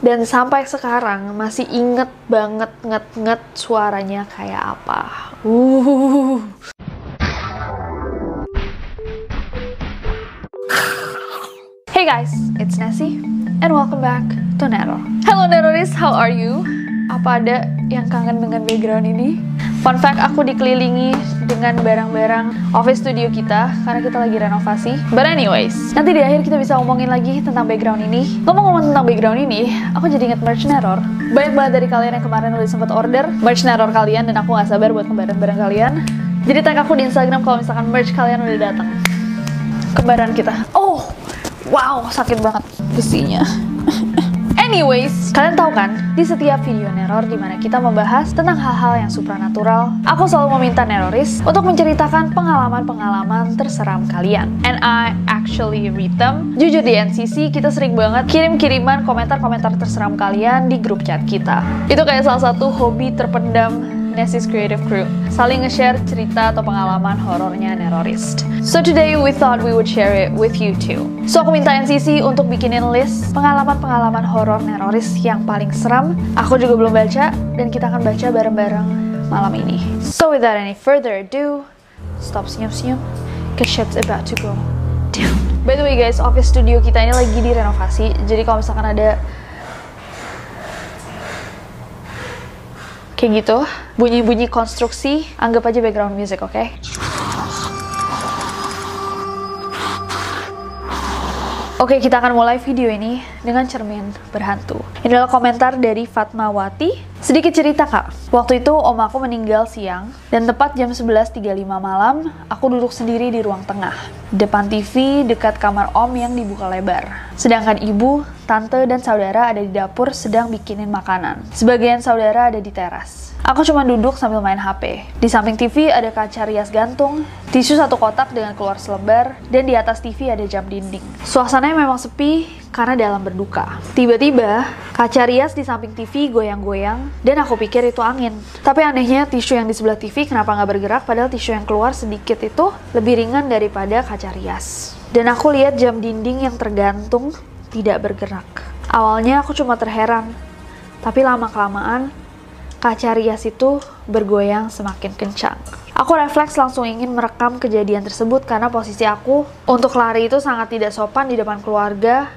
Dan sampai sekarang masih inget banget nget-nget suaranya kayak apa. Uh. Hey guys, it's Nessie and welcome back to Nero. Hello Neroris, how are you? Apa ada yang kangen dengan background ini? Fun fact, aku dikelilingi dengan barang-barang office studio kita karena kita lagi renovasi. But anyways, nanti di akhir kita bisa ngomongin lagi tentang background ini. Ngomong-ngomong tentang background ini, aku jadi inget merch Neror. Banyak banget dari kalian yang kemarin udah sempat order merch Neror kalian dan aku gak sabar buat kembaran barang kalian. Jadi tag aku di Instagram kalau misalkan merch kalian udah datang. Kembaran kita. Oh, wow, sakit banget besinya. Anyways, kalian tahu kan, di setiap video Neror di mana kita membahas tentang hal-hal yang supranatural, aku selalu meminta Neroris untuk menceritakan pengalaman-pengalaman terseram kalian. And I actually read them. Jujur di NCC, kita sering banget kirim-kiriman komentar-komentar terseram kalian di grup chat kita. Itu kayak salah satu hobi terpendam Nessie's Creative Crew, saling nge-share cerita atau pengalaman horornya Nerorist. So today we thought we would share it with you too. So aku minta NCC untuk bikinin list pengalaman-pengalaman horor Nerorist yang paling seram. Aku juga belum baca dan kita akan baca bareng-bareng malam ini. So without any further ado, stop senyum-senyum, cause shit's about to go down. By the way guys, office studio kita ini lagi direnovasi, jadi kalau misalkan ada kayak gitu bunyi-bunyi konstruksi anggap aja background music oke okay? Oke, kita akan mulai video ini dengan cermin berhantu. Ini adalah komentar dari Fatmawati. Sedikit cerita, Kak. Waktu itu om aku meninggal siang, dan tepat jam 11.35 malam, aku duduk sendiri di ruang tengah. Depan TV, dekat kamar om yang dibuka lebar. Sedangkan ibu, tante, dan saudara ada di dapur sedang bikinin makanan. Sebagian saudara ada di teras. Aku cuma duduk sambil main HP. Di samping TV ada kaca rias gantung, tisu satu kotak dengan keluar selebar, dan di atas TV ada jam dinding. Suasananya memang sepi karena dalam berduka. Tiba-tiba, kaca rias di samping TV goyang-goyang, dan aku pikir itu angin. Tapi anehnya tisu yang di sebelah TV kenapa nggak bergerak, padahal tisu yang keluar sedikit itu lebih ringan daripada kaca rias. Dan aku lihat jam dinding yang tergantung tidak bergerak. Awalnya aku cuma terheran, tapi lama-kelamaan kaca rias itu bergoyang semakin kencang. Aku refleks langsung ingin merekam kejadian tersebut karena posisi aku untuk lari itu sangat tidak sopan di depan keluarga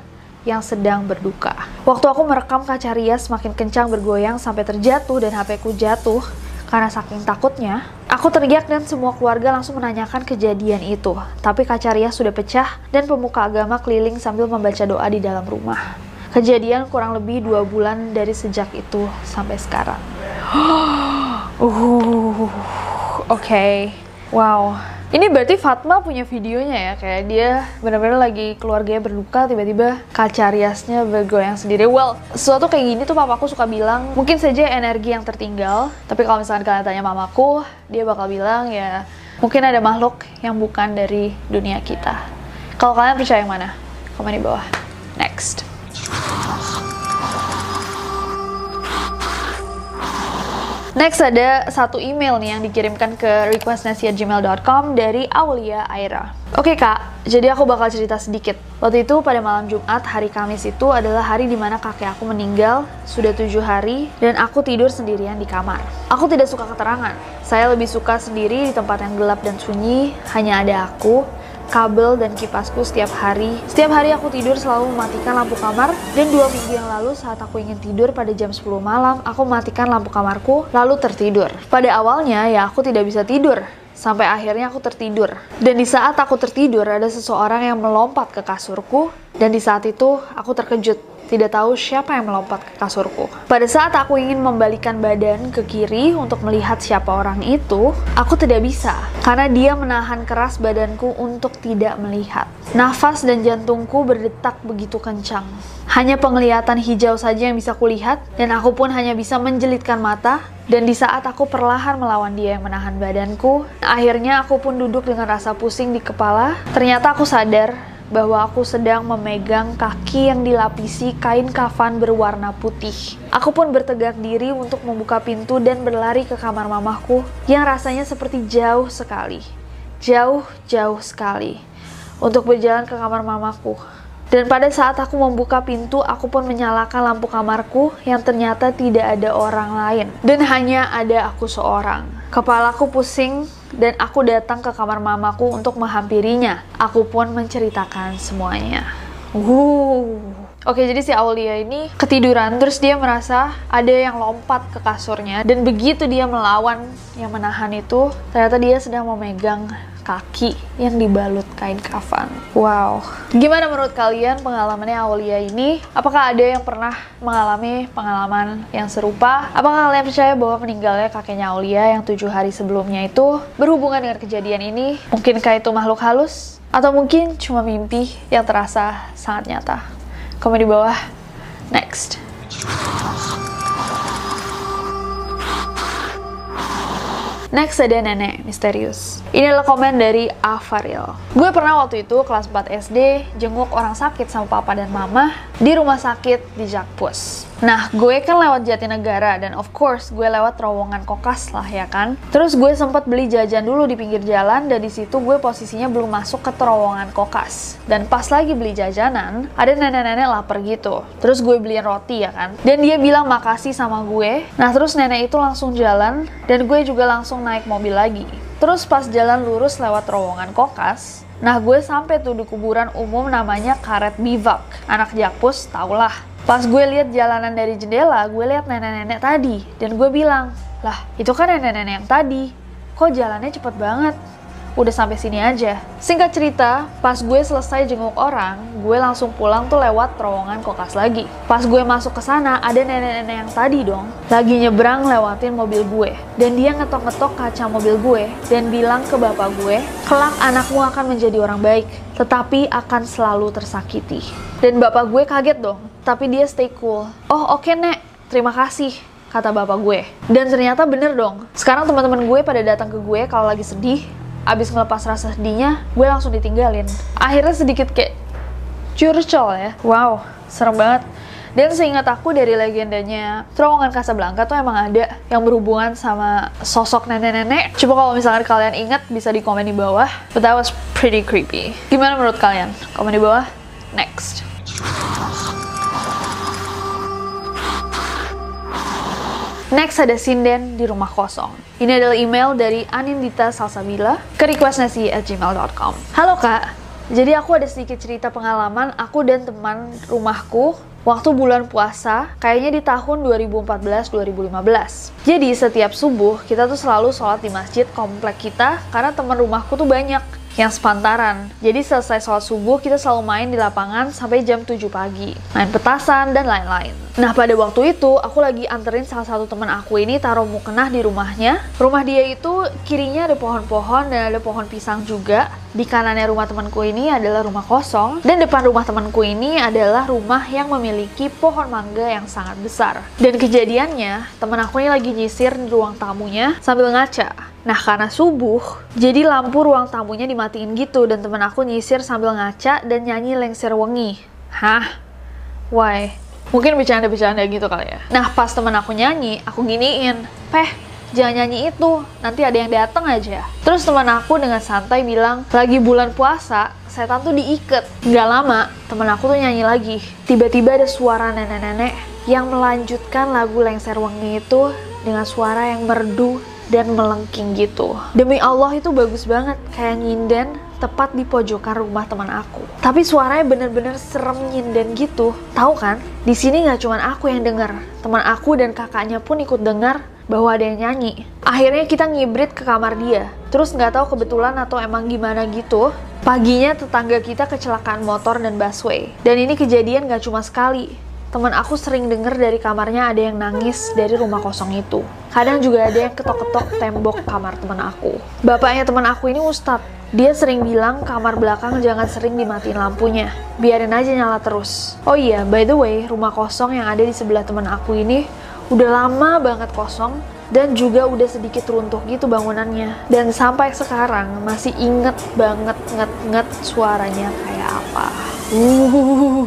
yang sedang berduka. Waktu aku merekam kaca rias semakin kencang bergoyang sampai terjatuh dan HP ku jatuh karena saking takutnya, aku teriak dan semua keluarga langsung menanyakan kejadian itu. Tapi kaca rias sudah pecah dan pemuka agama keliling sambil membaca doa di dalam rumah. Kejadian kurang lebih dua bulan dari sejak itu sampai sekarang. uh, oke, okay. wow. Ini berarti Fatma punya videonya ya, kayak dia benar-benar lagi keluarganya berduka, tiba-tiba kaca riasnya bergoyang sendiri. Well, sesuatu kayak gini tuh papaku suka bilang, mungkin saja energi yang tertinggal, tapi kalau misalkan kalian tanya mamaku, dia bakal bilang ya, mungkin ada makhluk yang bukan dari dunia kita. Kalau kalian percaya yang mana? Komen di bawah. Next. Next ada satu email nih yang dikirimkan ke requestnasi@gmail.com dari Aulia Aira. Oke kak, jadi aku bakal cerita sedikit. Waktu itu pada malam Jumat, hari Kamis itu adalah hari di mana kakek aku meninggal, sudah tujuh hari, dan aku tidur sendirian di kamar. Aku tidak suka keterangan, saya lebih suka sendiri di tempat yang gelap dan sunyi, hanya ada aku, kabel dan kipasku setiap hari. Setiap hari aku tidur selalu mematikan lampu kamar dan dua minggu yang lalu saat aku ingin tidur pada jam 10 malam, aku mematikan lampu kamarku lalu tertidur. Pada awalnya ya aku tidak bisa tidur. Sampai akhirnya aku tertidur. Dan di saat aku tertidur ada seseorang yang melompat ke kasurku dan di saat itu aku terkejut tidak tahu siapa yang melompat ke kasurku. Pada saat aku ingin membalikan badan ke kiri untuk melihat siapa orang itu, aku tidak bisa karena dia menahan keras badanku untuk tidak melihat. Nafas dan jantungku berdetak begitu kencang. Hanya penglihatan hijau saja yang bisa kulihat dan aku pun hanya bisa menjelitkan mata dan di saat aku perlahan melawan dia yang menahan badanku, akhirnya aku pun duduk dengan rasa pusing di kepala. Ternyata aku sadar bahwa aku sedang memegang kaki yang dilapisi kain kafan berwarna putih. Aku pun bertegak diri untuk membuka pintu dan berlari ke kamar mamahku yang rasanya seperti jauh sekali. Jauh, jauh sekali. Untuk berjalan ke kamar mamaku. Dan pada saat aku membuka pintu, aku pun menyalakan lampu kamarku yang ternyata tidak ada orang lain. Dan hanya ada aku seorang. Kepalaku pusing dan aku datang ke kamar mamaku untuk menghampirinya. Aku pun menceritakan semuanya. Wuh. Oke, jadi si Aulia ini ketiduran, terus dia merasa ada yang lompat ke kasurnya, dan begitu dia melawan yang menahan itu, ternyata dia sedang memegang kaki yang dibalut kain kafan. Wow. Gimana menurut kalian pengalamannya Aulia ini? Apakah ada yang pernah mengalami pengalaman yang serupa? Apakah kalian percaya bahwa meninggalnya kakeknya Aulia yang tujuh hari sebelumnya itu berhubungan dengan kejadian ini? Mungkinkah itu makhluk halus? Atau mungkin cuma mimpi yang terasa sangat nyata? Komen di bawah. Next. Next ada nenek misterius. Ini adalah komen dari Avaril. Gue pernah waktu itu kelas 4 SD jenguk orang sakit sama papa dan mama di rumah sakit di Jakpus. Nah, gue kan lewat Jatinegara dan of course gue lewat terowongan kokas lah ya kan. Terus gue sempat beli jajan dulu di pinggir jalan dan di situ gue posisinya belum masuk ke terowongan kokas. Dan pas lagi beli jajanan, ada nenek-nenek lapar gitu. Terus gue beliin roti ya kan. Dan dia bilang makasih sama gue. Nah, terus nenek itu langsung jalan dan gue juga langsung naik mobil lagi. Terus pas jalan lurus lewat terowongan kokas, Nah gue sampai tuh di kuburan umum namanya Karet Bivak. Anak Jakpus tau lah Pas gue lihat jalanan dari jendela, gue lihat nenek-nenek tadi dan gue bilang, "Lah, itu kan nenek-nenek yang tadi. Kok jalannya cepet banget?" Udah sampai sini aja. Singkat cerita, pas gue selesai jenguk orang, gue langsung pulang tuh lewat terowongan kokas lagi. Pas gue masuk ke sana, ada nenek-nenek yang tadi dong, lagi nyebrang lewatin mobil gue. Dan dia ngetok-ngetok kaca mobil gue dan bilang ke bapak gue, kelak anakmu akan menjadi orang baik, tetapi akan selalu tersakiti. Dan bapak gue kaget dong, tapi dia stay cool. Oh oke okay, nek, terima kasih kata bapak gue. Dan ternyata bener dong. Sekarang teman-teman gue pada datang ke gue kalau lagi sedih, abis ngelepas rasa sedihnya, gue langsung ditinggalin. Akhirnya sedikit kayak curcol ya. Wow, serem banget. Dan seingat aku dari legendanya terowongan Casablanca tuh emang ada yang berhubungan sama sosok nenek-nenek. Coba kalau misalnya kalian ingat bisa di komen di bawah. But that was pretty creepy. Gimana menurut kalian? Komen di bawah. Next. Next ada sinden di rumah kosong. Ini adalah email dari Anindita Salsabila ke requestnasi@gmail.com. Halo kak, jadi aku ada sedikit cerita pengalaman aku dan teman rumahku waktu bulan puasa, kayaknya di tahun 2014-2015. Jadi setiap subuh kita tuh selalu sholat di masjid komplek kita karena teman rumahku tuh banyak yang sepantaran. Jadi selesai sholat subuh kita selalu main di lapangan sampai jam 7 pagi. Main petasan dan lain-lain. Nah pada waktu itu aku lagi anterin salah satu teman aku ini taruh mukena di rumahnya. Rumah dia itu kirinya ada pohon-pohon dan ada pohon pisang juga. Di kanannya rumah temanku ini adalah rumah kosong dan depan rumah temanku ini adalah rumah yang memiliki pohon mangga yang sangat besar. Dan kejadiannya teman aku ini lagi nyisir di ruang tamunya sambil ngaca. Nah karena subuh, jadi lampu ruang tamunya dimatiin gitu dan temen aku nyisir sambil ngaca dan nyanyi lengser wengi. Hah? Why? Mungkin bercanda-bercanda gitu kali ya. Nah pas temen aku nyanyi, aku giniin, Peh, jangan nyanyi itu, nanti ada yang datang aja. Terus teman aku dengan santai bilang, lagi bulan puasa, setan tuh diikat. Gak lama, temen aku tuh nyanyi lagi. Tiba-tiba ada suara nenek-nenek yang melanjutkan lagu lengser wengi itu dengan suara yang merdu dan melengking gitu. Demi Allah itu bagus banget, kayak nyinden tepat di pojokan rumah teman aku. Tapi suaranya bener-bener serem nyinden gitu. Tahu kan? Di sini nggak cuma aku yang dengar. Teman aku dan kakaknya pun ikut dengar bahwa ada yang nyanyi. Akhirnya kita ngibrit ke kamar dia. Terus nggak tahu kebetulan atau emang gimana gitu. Paginya tetangga kita kecelakaan motor dan busway. Dan ini kejadian nggak cuma sekali. Teman aku sering denger dari kamarnya ada yang nangis dari rumah kosong itu. Kadang juga ada yang ketok-ketok tembok kamar teman aku. Bapaknya teman aku ini ustadz. Dia sering bilang kamar belakang jangan sering dimatiin lampunya. Biarin aja nyala terus. Oh iya, by the way, rumah kosong yang ada di sebelah teman aku ini udah lama banget kosong dan juga udah sedikit runtuh gitu bangunannya. Dan sampai sekarang masih inget banget nget-nget suaranya kayak apa. Uh,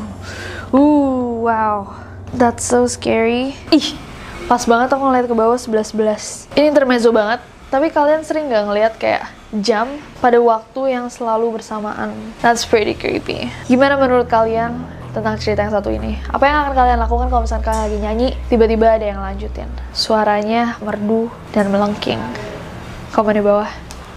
Uh, wow. That's so scary. Ih, pas banget aku ngeliat ke bawah 11-11. Ini intermezzo banget, tapi kalian sering gak ngeliat kayak jam pada waktu yang selalu bersamaan. That's pretty creepy. Gimana menurut kalian tentang cerita yang satu ini? Apa yang akan kalian lakukan kalau misalkan kalian lagi nyanyi, tiba-tiba ada yang lanjutin? Suaranya merdu dan melengking. Komen di bawah.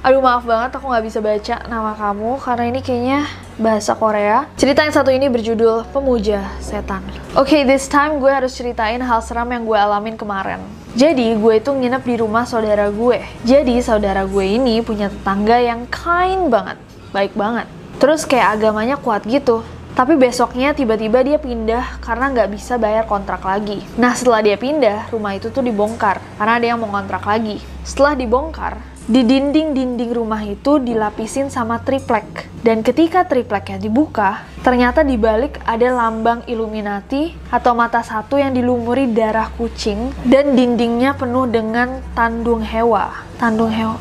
Aduh maaf banget aku nggak bisa baca nama kamu karena ini kayaknya bahasa Korea. Cerita yang satu ini berjudul Pemuja Setan. Oke, okay, this time gue harus ceritain hal seram yang gue alamin kemarin. Jadi gue itu nginep di rumah saudara gue. Jadi saudara gue ini punya tetangga yang kind banget, baik banget. Terus kayak agamanya kuat gitu. Tapi besoknya tiba-tiba dia pindah karena nggak bisa bayar kontrak lagi. Nah setelah dia pindah, rumah itu tuh dibongkar karena ada yang mau kontrak lagi. Setelah dibongkar, di dinding-dinding rumah itu dilapisin sama triplek. Dan ketika tripleknya dibuka, ternyata di balik ada lambang Illuminati atau mata satu yang dilumuri darah kucing dan dindingnya penuh dengan tandung hewa. Tandung hewa.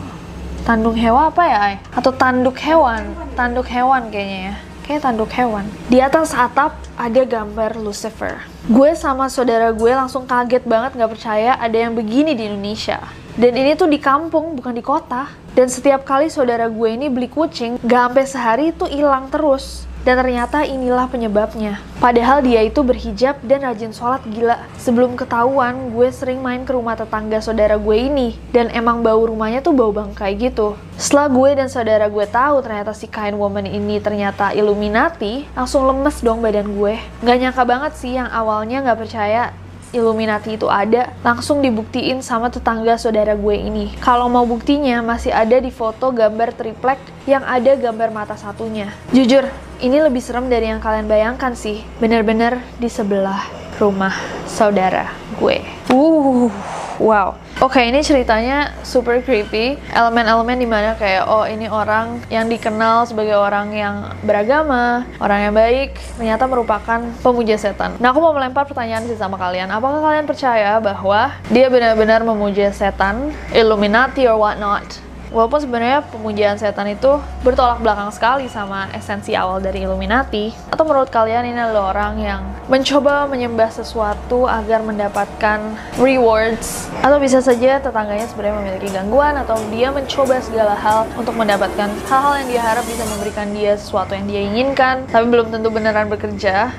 Tandung hewa apa ya, Ay? Atau tanduk hewan? Tanduk hewan kayaknya ya kayak tanduk hewan. Di atas atap ada gambar Lucifer. Gue sama saudara gue langsung kaget banget gak percaya ada yang begini di Indonesia. Dan ini tuh di kampung, bukan di kota. Dan setiap kali saudara gue ini beli kucing, gak sampai sehari itu hilang terus. Dan ternyata inilah penyebabnya. Padahal dia itu berhijab dan rajin sholat gila. Sebelum ketahuan, gue sering main ke rumah tetangga saudara gue ini. Dan emang bau rumahnya tuh bau bangkai gitu. Setelah gue dan saudara gue tahu ternyata si kain woman ini ternyata Illuminati, langsung lemes dong badan gue. Gak nyangka banget sih yang awalnya gak percaya Illuminati itu ada, langsung dibuktiin sama tetangga saudara gue ini. Kalau mau buktinya, masih ada di foto gambar triplek yang ada gambar mata satunya. Jujur, ini lebih serem dari yang kalian bayangkan sih. Bener-bener di sebelah rumah saudara gue. Uh, wow. Oke, okay, ini ceritanya super creepy. Elemen-elemen di mana kayak, oh ini orang yang dikenal sebagai orang yang beragama, orang yang baik, ternyata merupakan pemuja setan. Nah, aku mau melempar pertanyaan sih sama kalian. Apakah kalian percaya bahwa dia benar-benar memuja setan, Illuminati or whatnot? Walaupun sebenarnya pemujaan setan itu bertolak belakang sekali sama esensi awal dari Illuminati, atau menurut kalian ini adalah orang yang mencoba menyembah sesuatu agar mendapatkan rewards, atau bisa saja tetangganya sebenarnya memiliki gangguan, atau dia mencoba segala hal untuk mendapatkan hal-hal yang dia harap bisa memberikan dia sesuatu yang dia inginkan, tapi belum tentu beneran bekerja.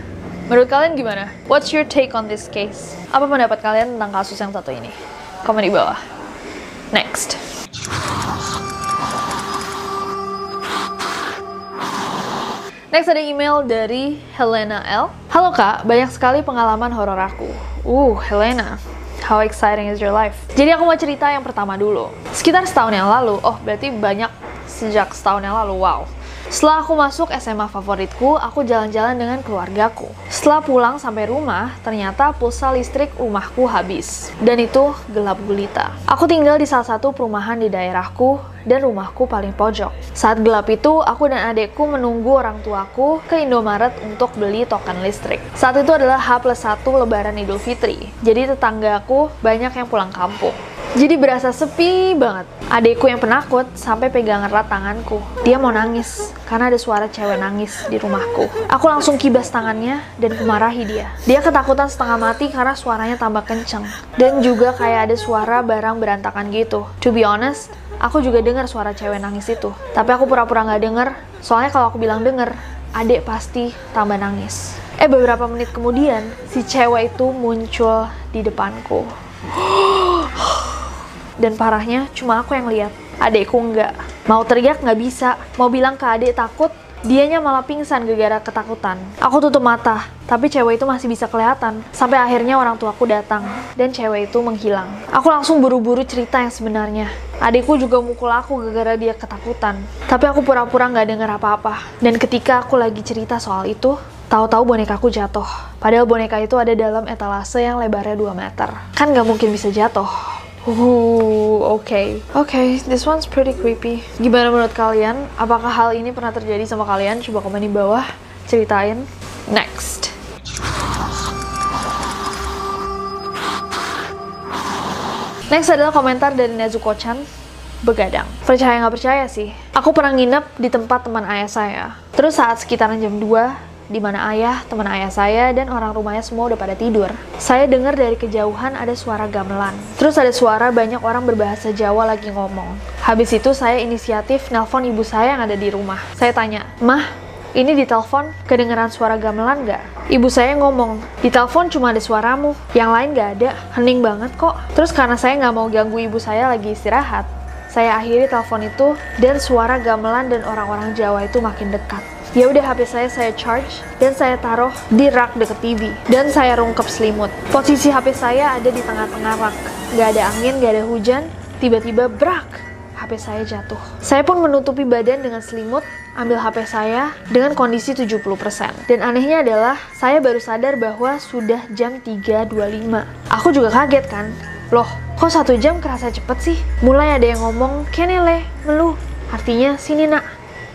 Menurut kalian gimana? What's your take on this case? Apa pendapat kalian tentang kasus yang satu ini? Komen di bawah. Next. Next ada email dari Helena L. Halo kak, banyak sekali pengalaman horor aku. Uh, Helena, how exciting is your life? Jadi aku mau cerita yang pertama dulu. Sekitar setahun yang lalu, oh berarti banyak sejak setahun yang lalu, wow. Setelah aku masuk SMA favoritku, aku jalan-jalan dengan keluargaku. Setelah pulang sampai rumah, ternyata pulsa listrik rumahku habis. Dan itu gelap gulita. Aku tinggal di salah satu perumahan di daerahku, dan rumahku paling pojok. Saat gelap itu, aku dan adekku menunggu orang tuaku ke Indomaret untuk beli token listrik. Saat itu adalah H plus 1 lebaran Idul Fitri, jadi tetanggaku banyak yang pulang kampung. Jadi berasa sepi banget. Adekku yang penakut sampai pegang erat tanganku. Dia mau nangis karena ada suara cewek nangis di rumahku. Aku langsung kibas tangannya dan kumarahi dia. Dia ketakutan setengah mati karena suaranya tambah kenceng. Dan juga kayak ada suara barang berantakan gitu. To be honest, aku juga dengar suara cewek nangis itu. Tapi aku pura-pura nggak denger, soalnya kalau aku bilang denger, adek pasti tambah nangis. Eh beberapa menit kemudian, si cewek itu muncul di depanku. Dan parahnya cuma aku yang lihat. Adekku enggak. Mau teriak nggak bisa. Mau bilang ke adek takut, dianya malah pingsan gara-gara ketakutan. Aku tutup mata, tapi cewek itu masih bisa kelihatan. Sampai akhirnya orang tuaku datang, dan cewek itu menghilang. Aku langsung buru-buru cerita yang sebenarnya. Adikku juga mukul aku gara-gara dia ketakutan. Tapi aku pura-pura nggak dengar apa-apa. Dan ketika aku lagi cerita soal itu, tahu-tahu bonekaku jatuh. Padahal boneka itu ada dalam etalase yang lebarnya 2 meter. Kan nggak mungkin bisa jatuh. Uh, oke. Okay. Oke, okay, this one's pretty creepy. Gimana menurut kalian? Apakah hal ini pernah terjadi sama kalian? Coba komen di bawah, ceritain. Next. Next adalah komentar dari Nezuko-chan, begadang. Percaya nggak percaya sih? Aku pernah nginep di tempat teman ayah saya. Terus saat sekitaran jam 2, di mana ayah, teman ayah saya, dan orang rumahnya semua udah pada tidur. Saya dengar dari kejauhan ada suara gamelan. Terus ada suara banyak orang berbahasa Jawa lagi ngomong. Habis itu saya inisiatif nelpon ibu saya yang ada di rumah. Saya tanya, Mah, ini di telepon kedengeran suara gamelan nggak? Ibu saya ngomong, di telepon cuma ada suaramu, yang lain nggak ada, hening banget kok. Terus karena saya nggak mau ganggu ibu saya lagi istirahat, saya akhiri telepon itu dan suara gamelan dan orang-orang Jawa itu makin dekat. Ya udah HP saya saya charge dan saya taruh di rak deket TV dan saya rungkep selimut. Posisi HP saya ada di tengah-tengah rak. Gak ada angin, gak ada hujan. Tiba-tiba brak, HP saya jatuh. Saya pun menutupi badan dengan selimut, ambil HP saya dengan kondisi 70%. Dan anehnya adalah, saya baru sadar bahwa sudah jam 3.25. Aku juga kaget kan, loh kok satu jam kerasa cepet sih? Mulai ada yang ngomong, kenele, meluh. Artinya, sini nak,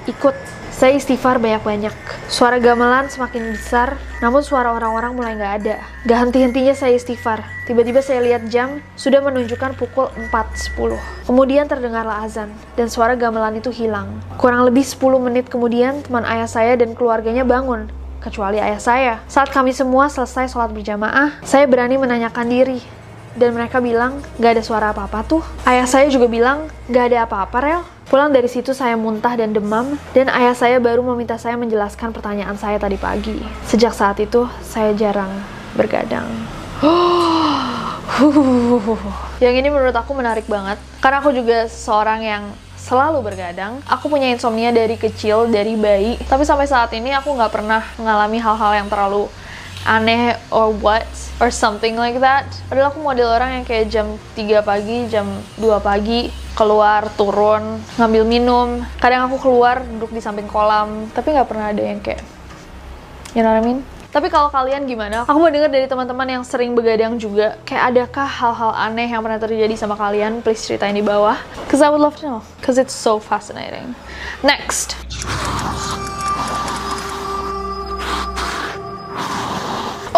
ikut saya istighfar banyak-banyak. Suara gamelan semakin besar, namun suara orang-orang mulai nggak ada. Gak henti-hentinya saya istighfar. Tiba-tiba saya lihat jam, sudah menunjukkan pukul 4.10. Kemudian terdengarlah azan, dan suara gamelan itu hilang. Kurang lebih 10 menit kemudian, teman ayah saya dan keluarganya bangun, kecuali ayah saya. Saat kami semua selesai sholat berjamaah, saya berani menanyakan diri, dan mereka bilang gak ada suara apa-apa tuh. Ayah saya juga bilang gak ada apa-apa rel. Pulang dari situ saya muntah dan demam, dan ayah saya baru meminta saya menjelaskan pertanyaan saya tadi pagi. Sejak saat itu, saya jarang bergadang. yang ini menurut aku menarik banget, karena aku juga seorang yang selalu bergadang. Aku punya insomnia dari kecil, dari bayi, tapi sampai saat ini aku nggak pernah mengalami hal-hal yang terlalu aneh or what or something like that. Padahal aku model orang yang kayak jam 3 pagi, jam 2 pagi keluar turun ngambil minum kadang aku keluar duduk di samping kolam tapi nggak pernah ada yang kayak you know what I mean tapi kalau kalian gimana? Aku mau dengar dari teman-teman yang sering begadang juga. Kayak adakah hal-hal aneh yang pernah terjadi sama kalian? Please ceritain di bawah. Cause I would love to know. Cause it's so fascinating. Next.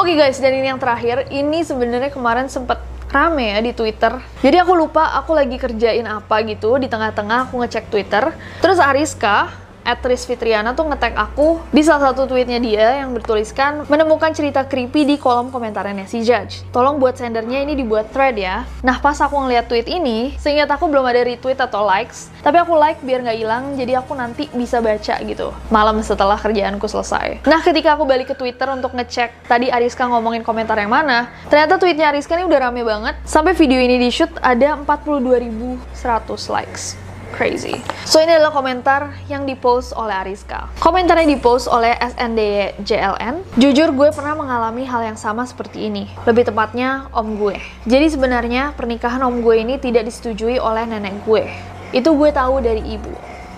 Oke okay guys, dan ini yang terakhir. Ini sebenarnya kemarin sempat rame ya di Twitter. Jadi aku lupa aku lagi kerjain apa gitu di tengah-tengah aku ngecek Twitter. Terus Ariska at Fitriana tuh ngetek aku di salah satu tweetnya dia yang bertuliskan menemukan cerita creepy di kolom komentarnya si Judge. Tolong buat sendernya ini dibuat thread ya. Nah pas aku ngeliat tweet ini, seingat aku belum ada retweet atau likes, tapi aku like biar nggak hilang, jadi aku nanti bisa baca gitu malam setelah kerjaanku selesai. Nah ketika aku balik ke Twitter untuk ngecek tadi Ariska ngomongin komentar yang mana, ternyata tweetnya Ariska ini udah rame banget. Sampai video ini di shoot ada 42.100 likes crazy. So ini adalah komentar yang dipost oleh Ariska. Komentarnya dipost oleh SNDJLN. Jujur gue pernah mengalami hal yang sama seperti ini. Lebih tepatnya om gue. Jadi sebenarnya pernikahan om gue ini tidak disetujui oleh nenek gue. Itu gue tahu dari ibu.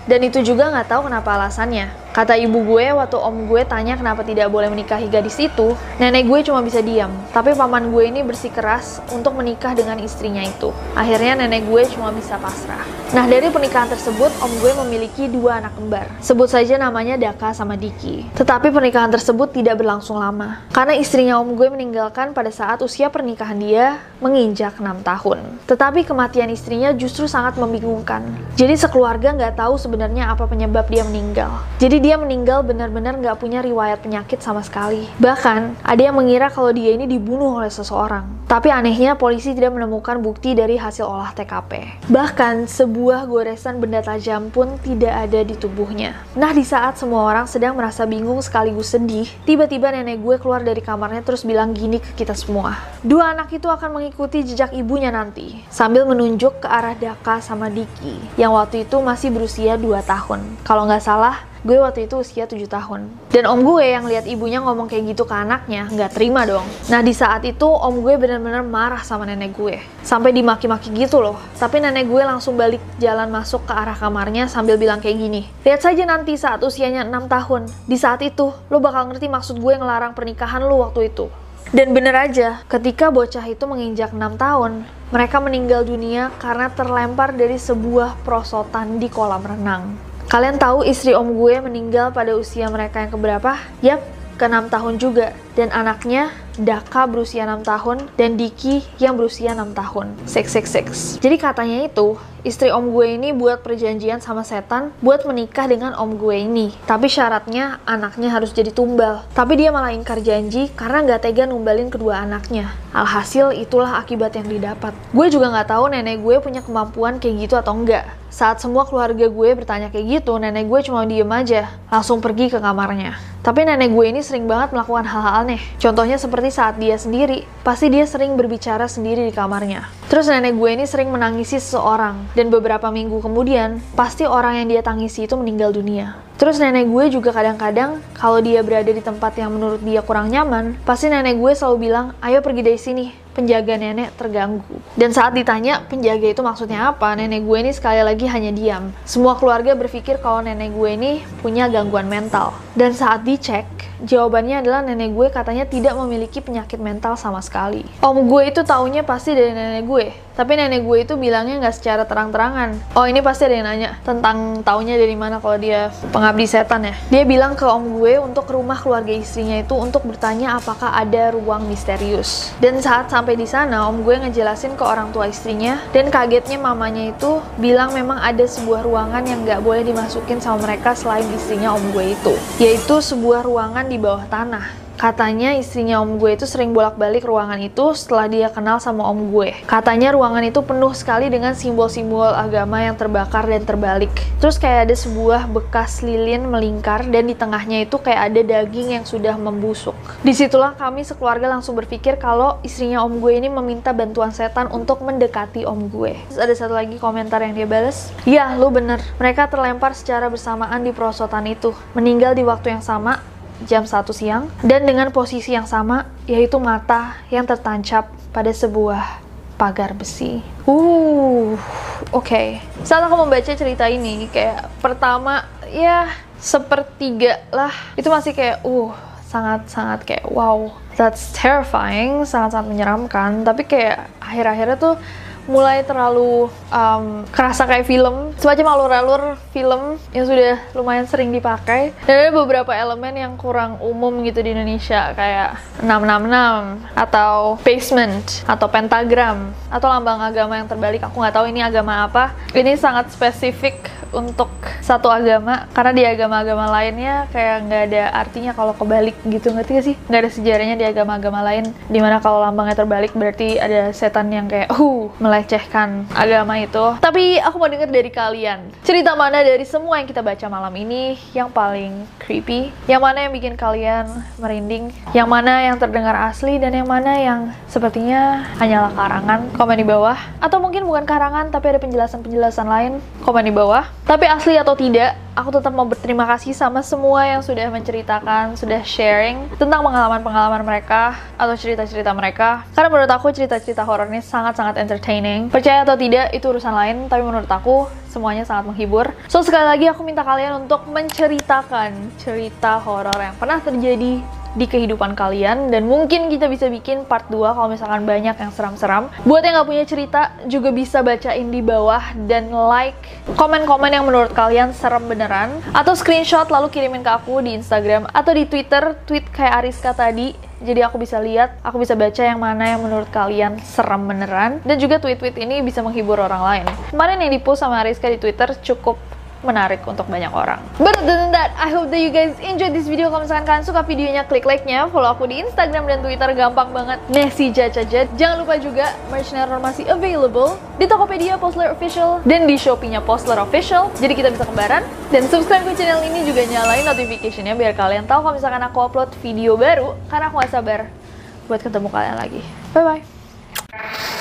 Dan itu juga nggak tahu kenapa alasannya. Kata ibu gue waktu om gue tanya kenapa tidak boleh menikahi gadis itu, nenek gue cuma bisa diam. Tapi paman gue ini bersikeras untuk menikah dengan istrinya itu. Akhirnya nenek gue cuma bisa pasrah. Nah dari pernikahan tersebut, om gue memiliki dua anak kembar. Sebut saja namanya Daka sama Diki. Tetapi pernikahan tersebut tidak berlangsung lama. Karena istrinya om gue meninggalkan pada saat usia pernikahan dia menginjak 6 tahun. Tetapi kematian istrinya justru sangat membingungkan. Jadi sekeluarga nggak tahu sebenarnya apa penyebab dia meninggal. Jadi dia meninggal benar-benar nggak punya riwayat penyakit sama sekali. Bahkan, ada yang mengira kalau dia ini dibunuh oleh seseorang. Tapi anehnya, polisi tidak menemukan bukti dari hasil olah TKP. Bahkan, sebuah goresan benda tajam pun tidak ada di tubuhnya. Nah, di saat semua orang sedang merasa bingung sekaligus sedih, tiba-tiba nenek gue keluar dari kamarnya terus bilang gini ke kita semua. Dua anak itu akan mengikuti jejak ibunya nanti, sambil menunjuk ke arah Daka sama Diki, yang waktu itu masih berusia 2 tahun. Kalau nggak salah, gue waktu itu usia 7 tahun. Dan om gue yang lihat ibunya ngomong kayak gitu ke anaknya, nggak terima dong. Nah di saat itu om gue benar-benar marah sama nenek gue. Sampai dimaki-maki gitu loh. Tapi nenek gue langsung balik jalan masuk ke arah kamarnya sambil bilang kayak gini. Lihat saja nanti saat usianya 6 tahun. Di saat itu, lo bakal ngerti maksud gue ngelarang pernikahan lo waktu itu. Dan bener aja, ketika bocah itu menginjak 6 tahun, mereka meninggal dunia karena terlempar dari sebuah prosotan di kolam renang. Kalian tahu istri om gue meninggal pada usia mereka yang keberapa? Yap, ke 6 tahun juga. Dan anaknya Daka berusia 6 tahun dan Diki yang berusia 6 tahun. 666. Jadi katanya itu, istri om gue ini buat perjanjian sama setan buat menikah dengan om gue ini. Tapi syaratnya anaknya harus jadi tumbal. Tapi dia malah ingkar janji karena nggak tega numbalin kedua anaknya. Alhasil itulah akibat yang didapat. Gue juga nggak tahu nenek gue punya kemampuan kayak gitu atau enggak. Saat semua keluarga gue bertanya kayak gitu, nenek gue cuma diem aja, langsung pergi ke kamarnya. Tapi nenek gue ini sering banget melakukan hal-hal aneh. Contohnya seperti saat dia sendiri, pasti dia sering berbicara sendiri di kamarnya. Terus nenek gue ini sering menangisi seseorang, dan beberapa minggu kemudian, pasti orang yang dia tangisi itu meninggal dunia. Terus nenek gue juga kadang-kadang kalau dia berada di tempat yang menurut dia kurang nyaman, pasti nenek gue selalu bilang, ayo pergi dari sini, penjaga nenek terganggu. Dan saat ditanya penjaga itu maksudnya apa, nenek gue ini sekali lagi hanya diam. Semua keluarga berpikir kalau nenek gue ini punya gangguan mental. Dan saat dicek, jawabannya adalah nenek gue katanya tidak memiliki penyakit mental sama sekali. Om gue itu taunya pasti dari nenek gue, tapi nenek gue itu bilangnya nggak secara terang-terangan. Oh ini pasti ada yang nanya tentang taunya dari mana kalau dia pengabdi setan ya. Dia bilang ke om gue untuk ke rumah keluarga istrinya itu untuk bertanya apakah ada ruang misterius. Dan saat sampai di sana, om gue ngejelasin ke orang tua istrinya dan kagetnya mamanya itu bilang memang ada sebuah ruangan yang nggak boleh dimasukin sama mereka selain istrinya om gue itu, yaitu sebuah ruangan di bawah tanah. Katanya istrinya om gue itu sering bolak-balik ruangan itu setelah dia kenal sama om gue. Katanya ruangan itu penuh sekali dengan simbol-simbol agama yang terbakar dan terbalik. Terus kayak ada sebuah bekas lilin melingkar dan di tengahnya itu kayak ada daging yang sudah membusuk. Di situlah kami sekeluarga langsung berpikir kalau istrinya om gue ini meminta bantuan setan untuk mendekati om gue. Terus ada satu lagi komentar yang dia balas. Ya, lu bener. Mereka terlempar secara bersamaan di perosotan itu. Meninggal di waktu yang sama jam 1 siang dan dengan posisi yang sama yaitu mata yang tertancap pada sebuah pagar besi. Uh, oke. Okay. Saat aku membaca cerita ini kayak pertama ya sepertiga lah itu masih kayak uh sangat-sangat kayak wow that's terrifying sangat-sangat menyeramkan tapi kayak akhir-akhirnya tuh mulai terlalu um, kerasa kayak film. Semacam alur-alur film yang sudah lumayan sering dipakai. Dan ada beberapa elemen yang kurang umum gitu di Indonesia kayak 666 atau basement atau pentagram atau lambang agama yang terbalik. Aku nggak tahu ini agama apa. Ini sangat spesifik untuk satu agama karena di agama-agama lainnya kayak nggak ada artinya kalau kebalik gitu ngerti gak sih nggak ada sejarahnya di agama-agama lain di mana kalau lambangnya terbalik berarti ada setan yang kayak uh melecehkan agama itu. Tapi aku mau denger dari kalian. Cerita mana dari semua yang kita baca malam ini yang paling creepy? Yang mana yang bikin kalian merinding? Yang mana yang terdengar asli dan yang mana yang sepertinya hanyalah karangan? Komen di bawah. Atau mungkin bukan karangan tapi ada penjelasan-penjelasan lain? Komen di bawah. Tapi asli atau tidak, aku tetap mau berterima kasih sama semua yang sudah menceritakan, sudah sharing tentang pengalaman-pengalaman mereka atau cerita-cerita mereka. Karena menurut aku cerita-cerita horor ini sangat-sangat entertaining. Percaya atau tidak, itu urusan lain, tapi menurut aku semuanya sangat menghibur. So sekali lagi aku minta kalian untuk menceritakan cerita horor yang pernah terjadi di kehidupan kalian dan mungkin kita bisa bikin part 2 kalau misalkan banyak yang seram-seram. Buat yang nggak punya cerita juga bisa bacain di bawah dan like komen-komen yang menurut kalian serem beneran atau screenshot lalu kirimin ke aku di Instagram atau di Twitter tweet kayak Ariska tadi jadi aku bisa lihat, aku bisa baca yang mana yang menurut kalian serem beneran dan juga tweet-tweet ini bisa menghibur orang lain. Kemarin yang dipost sama Ariska di Twitter cukup menarik untuk banyak orang. But other than that, I hope that you guys enjoy this video. Kalau misalkan kalian suka videonya, klik like-nya, follow aku di Instagram dan Twitter, gampang banget. Messi Jajajet. Jangan lupa juga merch Neror masih available di Tokopedia Postler Official dan di Shopee-nya Postler Official. Jadi kita bisa kembaran. Dan subscribe ke channel ini juga nyalain notification-nya biar kalian tahu kalau misalkan aku upload video baru. Karena aku gak sabar buat ketemu kalian lagi. Bye-bye.